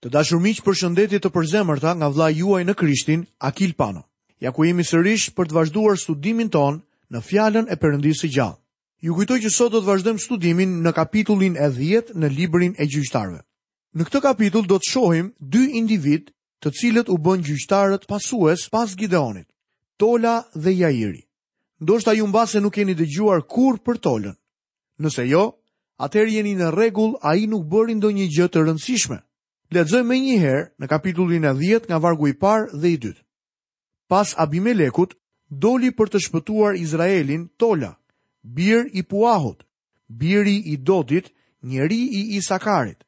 Të dashur miq, përshëndetje të përzemërta nga vëllai juaj në Krishtin, Akil Pano. Ja ku jemi sërish për të vazhduar studimin tonë në fjalën e Perëndisë së gjallë. Ju kujtoj që sot do të vazhdojmë studimin në kapitullin e 10 në librin e gjyqtarëve. Në këtë kapitull do të shohim dy individë të cilët u bënë gjyqtarët pasues pas Gideonit, Tola dhe Jairi. Ndoshta ju mbase nuk keni dëgjuar kurrë për Tolën. Nëse jo, atëherë jeni në rregull, ai nuk bëri ndonjë gjë të rëndësishme. Lexojmë menjëherë në kapitullin e 10 nga vargu i parë dhe i dytë. Pas Abimelekut doli për të shpëtuar Izraelin Tola, bir i Puahut, biri i Dodit, njeri i Isakarit.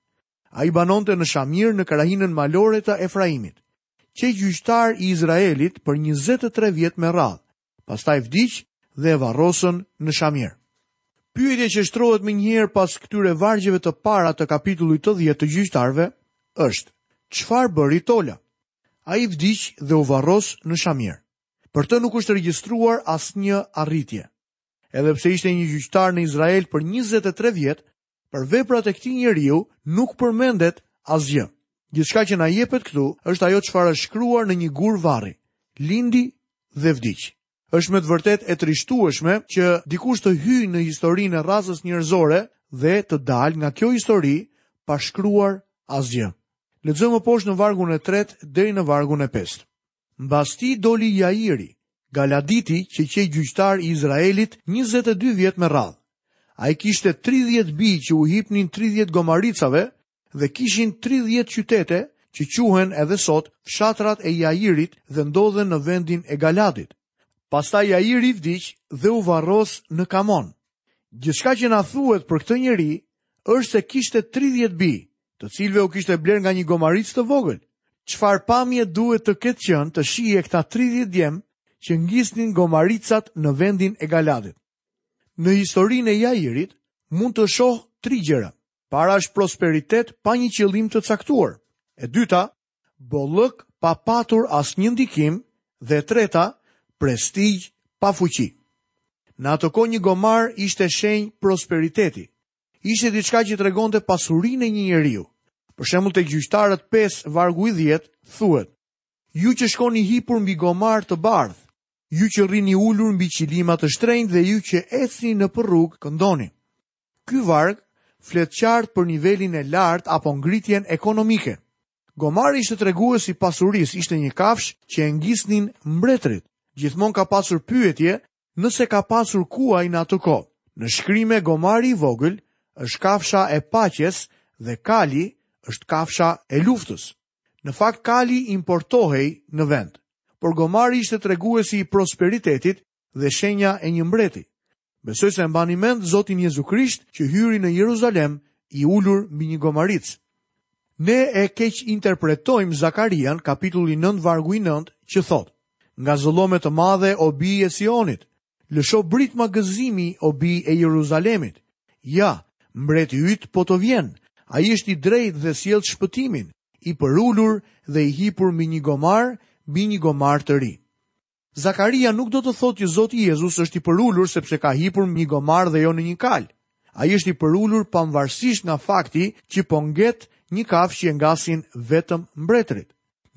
Ai banonte në Shamir në krahinën malore të Efraimit. Qe gjyqtar i Izraelit për 23 vjet me radhë, pastaj vdiq dhe e varrosën në Shamir. Pyetja që shtrohet menjëherë pas këtyre vargjeve të para të kapitullit të dhjetë të gjyqtarëve është, çfarë bëri Tola? Ai vdiq dhe u varros në Shamir. Për të nuk është regjistruar asnjë arritje. Edhe pse ishte një gjyqtar në Izrael për 23 vjet, Për veprat e këtij njeriu nuk përmendet asgjë. Gjithçka që na jepet këtu është ajo çfarë është shkruar në një gur varri. Lindi dhe vdiq. Është me të vërtetë e trishtueshme që dikush të hyjë në historinë e racës njerëzore dhe të dalë nga kjo histori pa shkruar asgjë. Lexojmë më poshtë në vargun e tretë deri në vargun e pestë. Mbas tij doli Jairi, galaaditi që qe gjyqtar i Izraelit njëzet e dy vjet me radhë. Ai kishte tridhjetë bij që u hipnin tridhjetë gomaricave dhe kishin tridhjetë qytete që quhen edhe sot fshatrat e Jairit dhe ndodhen në vendin e Galadit. Pastaj Jairi vdiq dhe u varros në Kamon. Gjithçka që na thuhet për këtë njeri është se kishte 30 bij, të cilëve u kishte blerë nga një gomaricë të vogël. Çfarë pamje duhet të ketë qenë të shihje këta 30 djem që ngisnin gomaricat në vendin e Galadit. Në historinë e Jairit mund të shoh tri gjëra. Para është prosperitet pa një qëllim të caktuar. E dyta, Bollëk pa patur asnjë ndikim dhe e treta, prestigj pa fuqi. Në atë kohë një gomar ishte shenjë prosperiteti. Ishte diçka që tregonte pasurinë e një njeriu. Për shembull te Gjyqtarët 5 vargu i 10 thuhet: Ju që shkoni hipur mbi gomarë të bardhë, ju që rrini ulur mbi qilima të shtrenjtë dhe ju që ecni nëpër rrugë këndoni. Ky varg flet qartë për nivelin e lartë apo ngritjen ekonomike. Gomari ishte treguesi i pasurisë, ishte një kafshë që e ngisnin mbretërit. Gjithmonë ka pasur pyetje nëse ka pasur kuaj në atë kohë. Në shkrime gomari i vogël është kafsha e paqes dhe kali është kafsha e luftës. Në fakt kali importohej në vend, por gomari ishte treguesi i prosperitetit dhe shenja e një mbreti. Besoj se e mbani mend Zotin Jezu Krisht që hyri në Jeruzalem i ulur mbi një gomaricë. Ne e keqinterpretojmë Zakarian kapitulli 9 vargu i 9 që thotë Ngazëllo me të madhe o bijë e Sionit, lësho britma gëzimi o bijë e Jeruzalemit. Ja, mbreti yt po të vjen, ai është i drejtë dhe sjell shpëtimin, i përulur dhe i hipur mbi një gomar, mbi një gomar të ri. Zakaria nuk do të thotë që Zoti Jezus është i përulur sepse ka hipur në një gomar dhe jo në një kalë. Ai është i përulur pavarësisht nga fakti që po nget një kafshë që e ngasin vetëm mbretërit.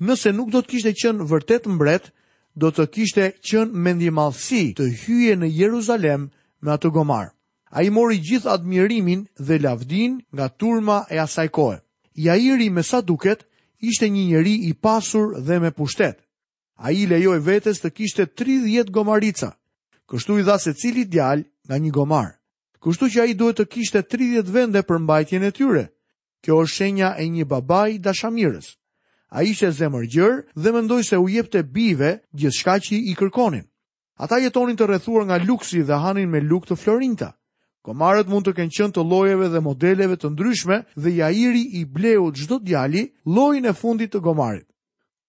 Nëse nuk do të kishte qenë vërtet mbret, do të kishte qenë mendjemadhësi të hyje në Jeruzalem me atë gomar. Ai mori gjithë admirimin dhe lavdinë nga turma e asaj kohe. Jairi me sa duket ishte një njeri i pasur dhe me pushtet. Ai i lejoi vetes të kishte 30 gomarica. Kështu i dha secilit djalë nga një gomar. Kështu që ai duhet të kishte 30 vende për mbajtjen e tyre. Kjo është shenja e një babai dashamirës. Ai ishte zemërgjerë dhe mendoi se u jepte bijve gjithçka që i kërkonin. Ata jetonin të rrethuar nga luksi dhe hanin me lugë të florinjta. Gomarët mund të kenë qenë të llojeve dhe modeleve të ndryshme dhe Jairi i bleu çdo djali llojin e fundit të gomarit.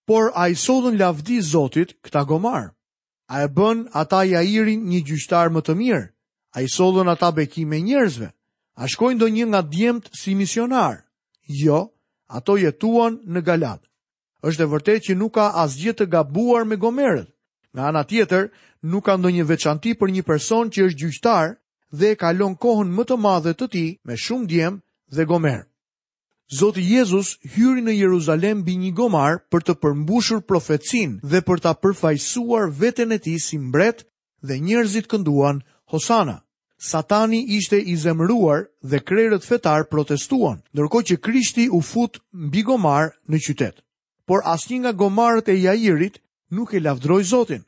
Por a i sollën lavdi Zotit këta gomarë? A e bënë ata Jairin një gjyqtar më të mirë? A i sollën ata bekime njerëzve? A shkoi ndonjë nga djemtë si misionar? Jo, ato jetuan në Galad. Është e vërtetë që nuk ka asgjë të gabuar me gomerët. Nga ana tjetër, nuk ka ndonjë veçanti për një person që është gjyqtar dhe e kalon kohën më të madhe të tij me shumë djem dhe gomer. Zoti Jezus hyri në Jeruzalem mbi një gomar për të përmbushur profecinë dhe për ta përfaqësuar veten e tij si mbret dhe njerëzit kënduan Hosana. Satani ishte i zemëruar dhe krerët fetar protestuan, ndërkohë që Krishti u fut mbi gomar në qytet. Por asnjë nga gomarët e Jairit nuk e lavdëroi Zotin.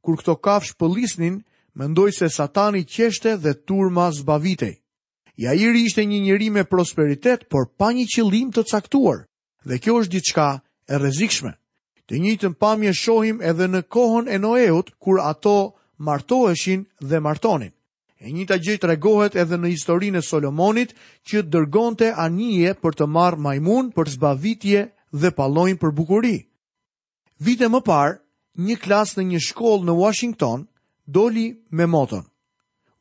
Kur këto kafshë pëllisnin, mendoj se Satani qeshte dhe turma zbavitej. Jairi ishte një njeri me prosperitet, por pa një qëllim të caktuar. Dhe kjo është diçka e rrezikshme. Të njëjtën pamje shohim edhe në kohën e Noeut kur ato martoheshin dhe martonin. E njëjta gjë tregohet edhe në historinë e Solomonit që dërgonte anije për të marrë majmunë për zbavitje dhe pallonj për bukuri. Vite më parë, një klasë në një shkollë në Washington doli me moton.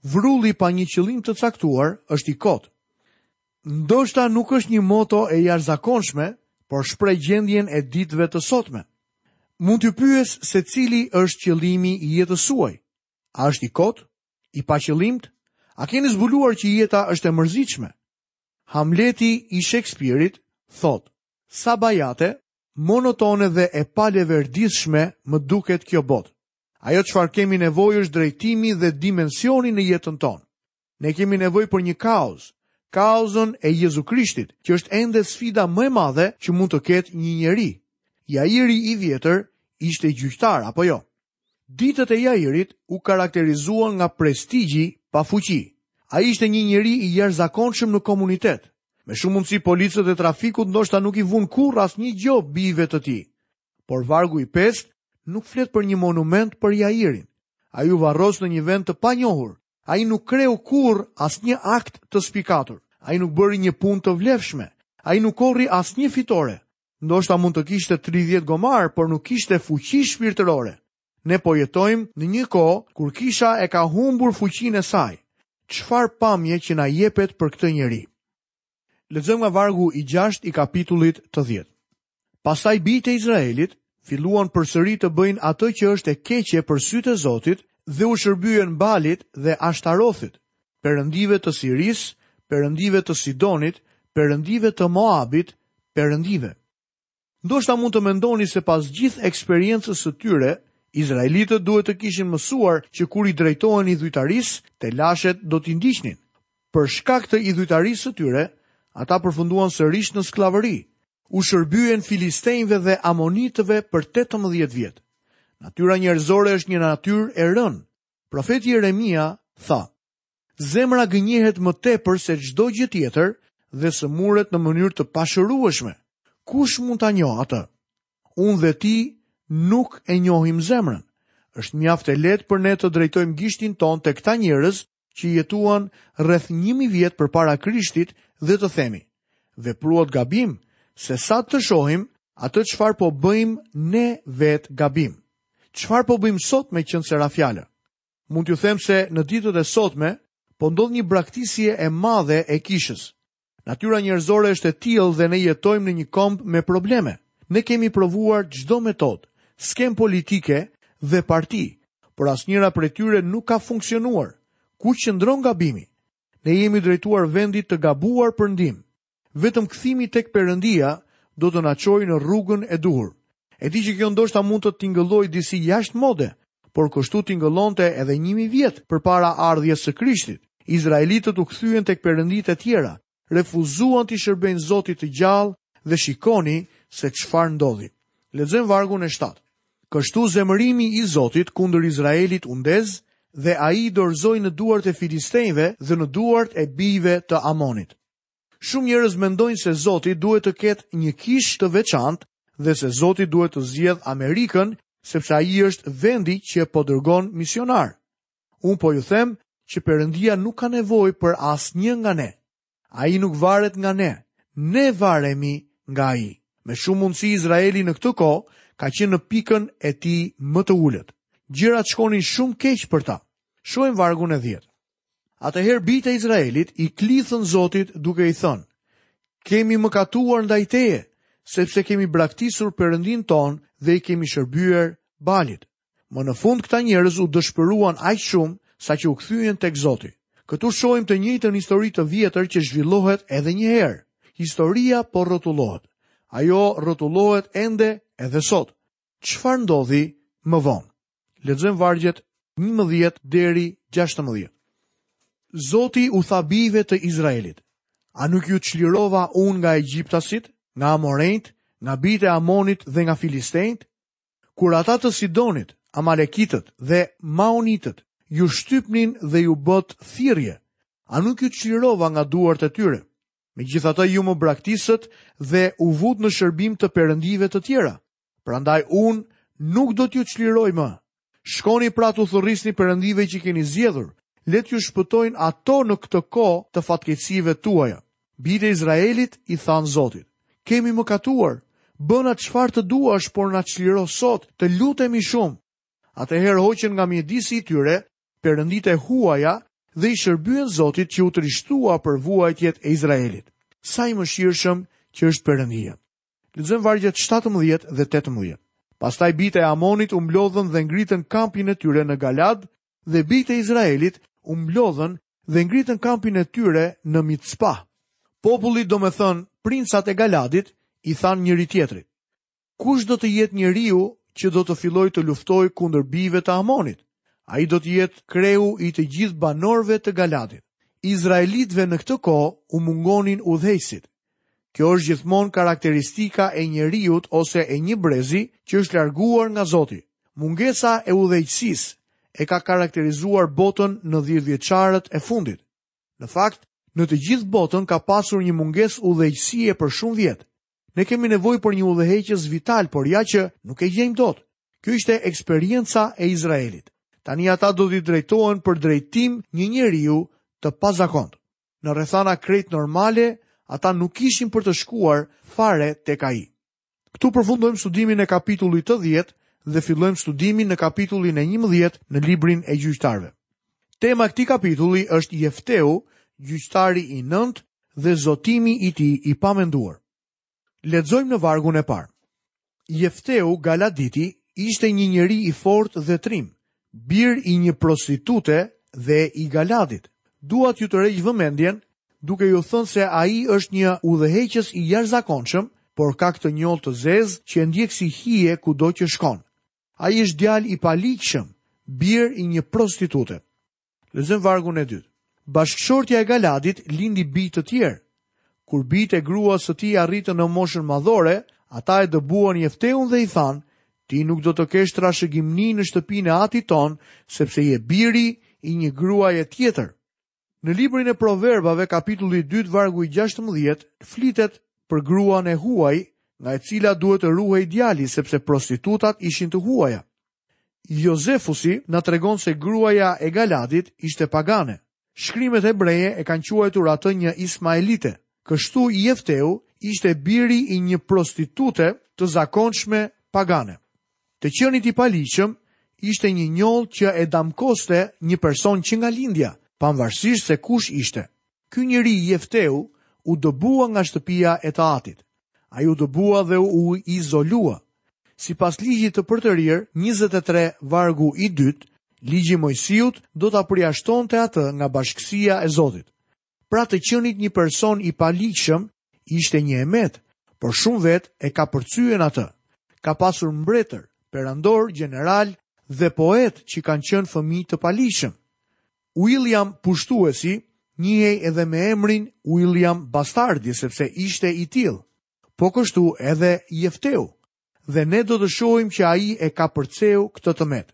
Vrulli pa një qëllim të caktuar është i kotë. Ndoshta nuk është një moto e jashtëzakonshme, por shpreh gjendjen e ditëve të sotme. Mund t'ju pyes se cili është qëllimi i jetës suaj. A është i kotë? I paqëllimtë? A keni zbuluar që jeta është e mërzitshme? Hamleti i Shakespeare-it thotë: Sa bajate, Monotone dhe e paleverdishme më duket kjo botë. Ajo çfarë kemi nevojë është drejtimi dhe dimensioni në jetën tonë. Ne kemi nevojë për një kauzë, kauzën e Jezu Krishtit, që është ende sfida më e madhe që mund të ketë një njeri. Jairi i vjetër ishte gjyqtar apo jo? Ditët e Jairit u karakterizuan nga prestigji pa fuqi. Ai ishte një njeri i jashtëzakonshëm në komunitet. Me shumë mundësi policët e trafikut ndoshta nuk i vunë kurrë asnjë gjobë bijve të tij. Por vargu i pestë nuk flet për një monument për Jairin. Ai u varros në një vend të panjohur. Ai nuk kreu kurrë asnjë akt të spikatur. Ai nuk bëri një punë të vlefshme. Ai nuk korri asnjë fitore. Ndoshta mund të kishte 30 gomarë, por nuk kishte fuqi shpirtërore. Ne po jetojmë në një kohë kur kisha e ka humbur fuqinë e saj. Çfarë pamje që na jepet për këtë njeri. Lexojmë nga vargu i 6 i kapitullit të 10. Pastaj bijtë e Izraelit filluan përsëri të bëjnë atë që është e keqe për sytë e Zotit dhe u shërbyen Balit dhe Ashtarothit. perëndive të Sirisë, perëndive të Sidonit, perëndive të Moabit, perëndive. Ndoshta mund të mendoni se pas gjithë eksperiencës së tyre, izraelitët duhet të kishin mësuar që kur i drejtohen idhujtarisë, telashet do t'i ndiqnin. Për shkak të idhujtarisë së tyre, ata përfunduan sërish në skllavëri, u shërbyen filistenjve dhe amonitëve për tetëmbëdhjetë vjet. Natyra njerëzore është një natyrë e rënë. Profeti Jeremia tha, Zemra gënjehet më tepër se çdo gjë tjetër dhe sëmuret në mënyrë të pashërueshme. Kush mund ta njohë atë? Unë dhe ti nuk e njohim zemrën. Është mjaft e lehtë për ne të drejtojmë gishtin tonë tek këta njerëz që jetuan rreth 1000 vjet përpara Krishtit dhe të themi: Vepruat gabim, sesa të shohim atë çfarë po bëjmë ne vetë gabim. Çfarë po bëjmë sot meqenëse ra fjala? Mund t'ju them se në ditët e sotme po ndodh një braktisje e madhe e kishës. Natyra njerëzore është e tillë dhe ne jetojmë në një komb me probleme. Ne kemi provuar çdo metodë, skemë politike dhe parti, por asnjëra prej tyre nuk ka funksionuar. Ku qëndron gabimi? Ne i jemi drejtuar vendit të gabuar për ndihmë. Vetëm kthimi tek Perëndia do të na çojë në rrugën e duhur. E di që kjo ndoshta mund të tingëllojë disi jashtë mode, por kështu tingëllonte edhe një mijë vjet përpara ardhjes së Krishtit. Izraelitët u kthyen tek perënditë e tjera, refuzuan t'i shërbenin Zotit të gjallë dhe shikoni se çfarë ndodhi. Lexojmë vargun e 7. Kështu zemërimi i Zotit kundër Izraelit u ndez dhe ai i dorëzoi në duart e filistenjve dhe në duart e bijve të Amonit. Shumë njerëz mendojnë se Zoti duhet të ketë një kishë të veçantë dhe se Zoti duhet të zgjedhë Amerikën sepse ai është vendi që po dërgon misionarë. Unë po ju them që Perëndia nuk ka nevojë për asnjë nga ne. Ai nuk varet nga ne. Ne varemi nga ai. Me shumë mundësi Izraeli në këtë kohë ka qenë në pikën e tij më të ulët. Gjërat shkonin shumë keq për ta. Shohim vargun e 10. Atëherë bijtë e Izraelit i klithën Zotit duke i thënë, kemi mëkatuar ndaj teje, sepse kemi braktisur Perëndinë tonë dhe i kemi shërbyer Baalit. Më në fund këta njerëz u dëshpëruan aq shumë saqë u kthyen tek Zoti. Këtu shohim të njëjtën histori të vjetër që zhvillohet edhe një herë. Historia po rrotullohet. Ajo rrotullohet ende edhe sot. Çfarë ndodhi më vonë? Lexojmë vargjet 11 deri 16. Zoti u tha bijve të Izraelit, a nuk ju çlirova unë nga egjiptasit, nga amorenjtë, nga bijtë e Amonit dhe nga filistenjtë? Kur ata të Sidonit, amalekitët dhe maonitët, ju shtypnin dhe ju bëtë thirrje, a nuk ju çlirova nga duart e tyre? Megjithatë ju më braktisët dhe u vutë në shërbim të perëndive të tjera. Prandaj unë nuk do t'ju çliroj më. Shkoni pra t'u thërrisni perëndive që keni zgjedhur, le t'ju shpëtojnë ato në këtë kohë të fatkeqësive tuaja. Bijtë e Izraelit i thanë Zotit, kemi mëkatuar, bëna çfarë të duash, por na çliro sot, të lutemi shumë. Atëherë hoqën nga mjedisi i tyre, perënditë e huaja dhe i shërbyen Zotit që u trishtua për vuajtjet e Izraelit. Sa i mëshirshëm që është Perëndia! Lexojmë vargjet 17 dhe 18. Pastaj bijtë e Amonit u mblodhën dhe ngritën kampin e tyre në Galaad dhe bijtë e Izraelit u mblodhën dhe ngritën kampin e tyre në Mitspa. Populli, domethënë princat e Galaadit, i thanë njëri-tjetrit: Kush do të jetë njeriu që do të fillojë të luftojë kundër bijve të Amonit? Ai do të jetë kreu i të gjithë banorëve të Galadit. Izraelitëve në këtë kohë u mungonin udhëheqësit. Kjo është gjithmonë karakteristika e njeriut ose e një brezi që është larguar nga Zoti. Mungesa e udhëheqësisë e ka karakterizuar botën në dhjetëvjeçarët e fundit. Në fakt, në të gjithë botën ka pasur një mungesë udhëheqësie për shumë vjet. Ne kemi nevojë për një udhëheqës vital, por ja që nuk e gjejmë dot. Kjo ishte eksperienca e Izraelit. Tani ata do t'i drejtohen për drejtim një njeriu të pazakontë. Në rrethana krejt normale, ata nuk kishin për të shkuar fare tek ai. Këtu përfundojmë studimin e kapitullit të 10 dhe fillojmë studimin në kapitullin e 11 në librin e gjyqtarëve. Tema e këtij kapitulli është Jefteu, gjyqtari i nëntë dhe zotimi i tij i pamenduar. Lexojmë në vargun e parë. Jefteu Galaditi ishte një njeri i fortë dhe trim, bir i një prostitute dhe i Galadit. Dua t'ju tërheq vëmendjen duke ju thënë se ai është një udhëheqës i jashtëzakonshëm, por ka këtë njollë të zezë që e ndjek si hije kudo që shkon. Ai është djalë i paligjshëm, bir i një prostitute. Lexojmë vargun e dytë. Bashkëshortja e Galadit lindi bij të tjerë. Kur bijtë e gruas së tij arritën në moshën madhore, ata e dëbuan Jefteun dhe i thanë, ti nuk do të kesh trashëgimi në shtëpinë e atit tonë, sepse je biri i një gruaje tjetër. Në librin e Proverbave, kapitulli i dytë, vargu i 16, flitet për gruan e huaj, nga e cila duhet të ruhet djali, sepse prostitutat ishin të huaja. Jozefusi na tregon se gruaja e Galadit ishte pagane. Shkrimet hebreje e kanë quajtur atë një ismaelite. Kështu Jefteu ishte biri i një prostitute të zakonshme pagane. Të qenit i paligjshëm ishte një njollë që e damkoste një person që nga lindja, pavarësisht se kush ishte. Ky njeri Jefteu u dëbua nga shtëpia e të atit. Ai u dëbua dhe u izolua. Sipas Ligjit të Përtërirë, njëzet e tre, vargu i dytë, Ligji i Moisiut do ta përjashtonte atë nga bashkësia e Zotit. Pra të qenit një person i paligjshëm ishte një e metë, por shumë vetë e kapërcyen atë. Ka pasur mbretër, perandorë, gjeneralë dhe poetë që kanë qenë fëmijë të paligjshëm. William pushtuesi njihej edhe me emrin William Bastardi sepse ishte i tillë. Po kështu edhe Jefteu. Dhe ne do të shohim që ai e kapërceu këtë të metë.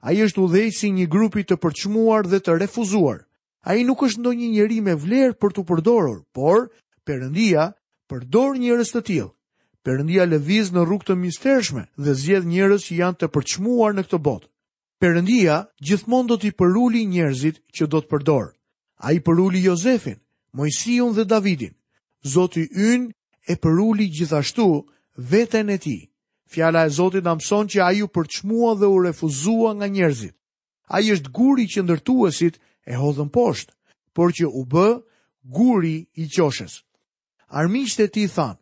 Ai është udhëheqësi i një grupi të përçmuar dhe të refuzuar. Ai nuk është ndonjë njeri me vlerë për t'u përdorur, por Perëndia përdor njerëz të tillë. Perëndia lëviz në rrugë të mistershme dhe zgjedh njerëz që janë të përçmuar në këtë botë. Perëndia gjithmonë do t'i përulë njerëzit që do të përdorë. Ai përuli Jozefin, Moisiun dhe Davidin. Zoti ynë e përuli gjithashtu veten e tij. Fjala e Zotit na mëson që ai u përçmua dhe u refuzua nga njerëzit. Ai është guri që ndërtuesit e hodhën poshtë, por që u bë guri i qoshes. Armiqtë e tij thanë,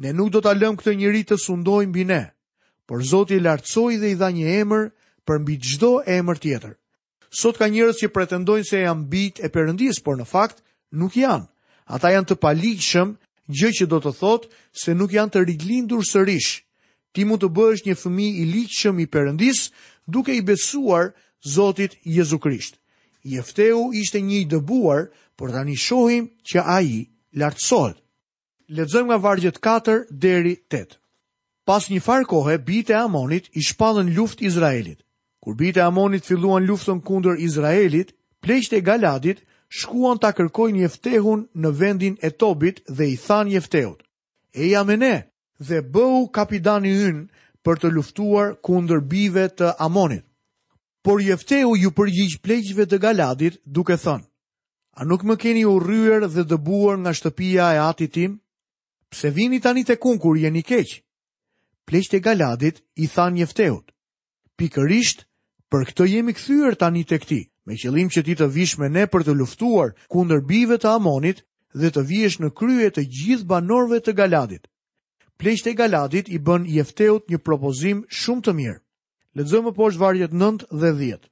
ne nuk do ta lëmë këtë njeri të sundojë mbi ne, por Zoti e lartësoi dhe i dha një emër përmbi çdo emër tjetër. Sot ka njerëz që pretendojnë se janë bijtë e Perëndisë, por në fakt nuk janë. Ata janë të paligjshëm, gjë që do të thotë se nuk janë të rilindur sërish. Ti mund të bëhesh një fëmijë i ligjshëm i Perëndisë duke i besuar Zotit Jezu Krisht. Jefteu ishte një i dëbuar, por tani shohim që ai lartësohet. Lexojmë nga vargjet 4 deri 8. Pas një farë kohe, bijtë e Amonit i shpallën luftë Izraelit. Kur bijtë e Amonit filluan luftën kundër Izraelit, pleqtë e Galaadit shkuan ta kërkojnë Jeftehun në vendin e Tobit dhe i thanë Jefteut: "Eja me ne dhe bëhu kapitani ynë për të luftuar kundër bijve të Amonit." Por Jefteu iu përgjigj pleqve të Galaadit duke thënë: A nuk më keni urryer dhe dëbuar nga shtëpia e atit tim? Pse vini tani tek unë kur jeni keq? Pleqtë e Galaadit i thanë Jefteut. Pikërisht, për këtë jemi kthyer tani tek ti, me qëllim që ti të vish me ne për të luftuar kundër bijve të Amonit dhe të vihesh në krye të gjithë banorëve të Galaadit. Pleqtë e Galaadit i bënë Jefteut një propozim shumë të mirë. Lexojmë poshtë vargjet 9 dhe 10.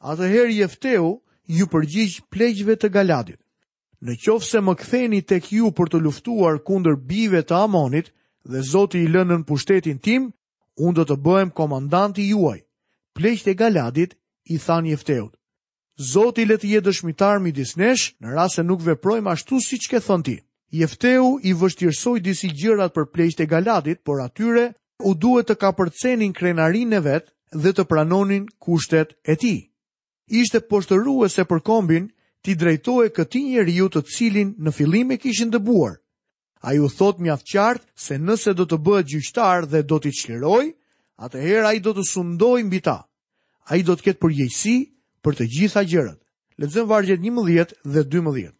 Atëherë Jefteu iu përgjigj pleqve të Galaadit, Në qoftë se më ktheni tek ju për të luftuar kundër bijve të Amonit dhe Zoti i lë nën pushtetin tim, unë do të bëhem komandanti juaj. Pleqtë e Galaadit i thanë Jefteut, Zoti le të jetë dëshmitar midis nesh në rast se nuk veprojmë ashtu siç ke thënë ti. Jefteu i vështirësoi disi gjërat për pleqtë e Galaadit, por atyre u duhet të kapërcenin krenarinë e vet dhe të pranonin kushtet e tij. Ishte poshtëruese për kombin t'i drejtohej këtij njeriu të cilin në fillim e kishin dëbuar. Ai u thotë mjaft qartë se nëse do të bëhet gjyqtar dhe do t'i çlirojë, atëherë ai do të sundojë mbi ta. Ai do të ketë përgjegjësi për të gjitha gjërat. Lexojmë vargjet 11 dhe 12.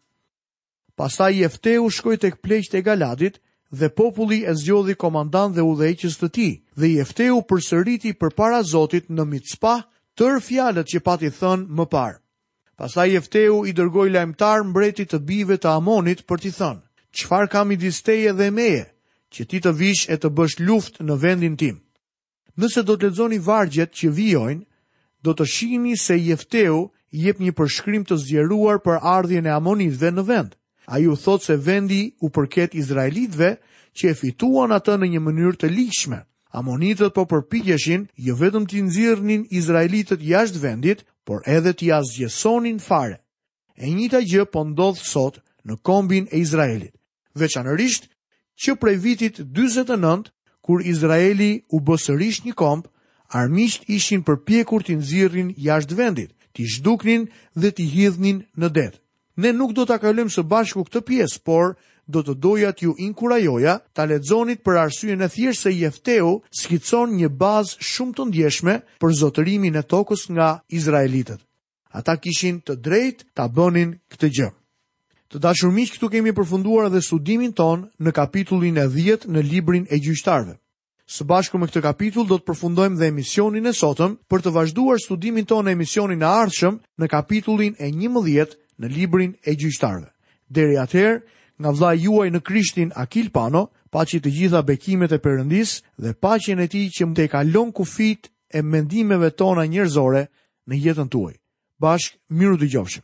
Pastaj Jefteu shkoi tek pleqtë e Galadit dhe populli e zgjodhi komandant dhe udhëheqës të tij, dhe Jefteu përsëriti përpara Zotit në Micpah tërë fjalët që pati thënë më parë. Pastaj Jefteu i dërgoi lajmëtarë mbretit të bijve të Amonit për t'i thënë, Çfarë ka midis teje dhe meje, që ti të vish e të bësh luftë në vendin tim? Nëse do të lexoni vargjet që vijojnë, do të shihni se Jefteu jep një përshkrim të zgjeruar për ardhjen e amonitëve në vend. Ai u thotë se vendi u përket izraelitëve që e fituan atë në një mënyrë të ligjshme. Amonitët po përpiqeshin jo vetëm t'i nxirrnin izraelitët jashtë vendit, por edhe t'i asgjësonin fare. E njëjta gjë po ndodh sot në kombin e Izraelit, veçanërisht që prej vitit 49 kur Izraeli u bë sërish një komb, armiqt ishin përpjekur t'i nxirrin jashtë vendit, t'i zhduknin dhe t'i hidhnin në det. Ne nuk do ta kalojmë së bashku këtë pjesë, por do të doja t'ju inkurajoja ta lexonit për arsyen e thjeshtë se Jefteu skicon një bazë shumë të ndjeshme për zotërimin e tokës nga izraelitët. Ata kishin të drejtë ta bënin këtë gjë. Të dashur miq, këtu kemi përfunduar edhe studimin tonë në kapitullin e 10 në librin e gjyqtarëve. Së bashku me këtë kapitull do të përfundojmë dhe emisionin e sotëm për të vazhduar studimin tonë në emisionin e ardhshëm në kapitullin e 11 në librin e gjyqtarëve. Deri atëherë, nga vëllai juaj në Krishtin Akil Pano, paçi të gjitha bekimet e Perëndisë dhe paqen e tij që tejkalon kufijtë e mendimeve tona njerëzore në jetën tuaj. Bashkë mirudëgjofshim.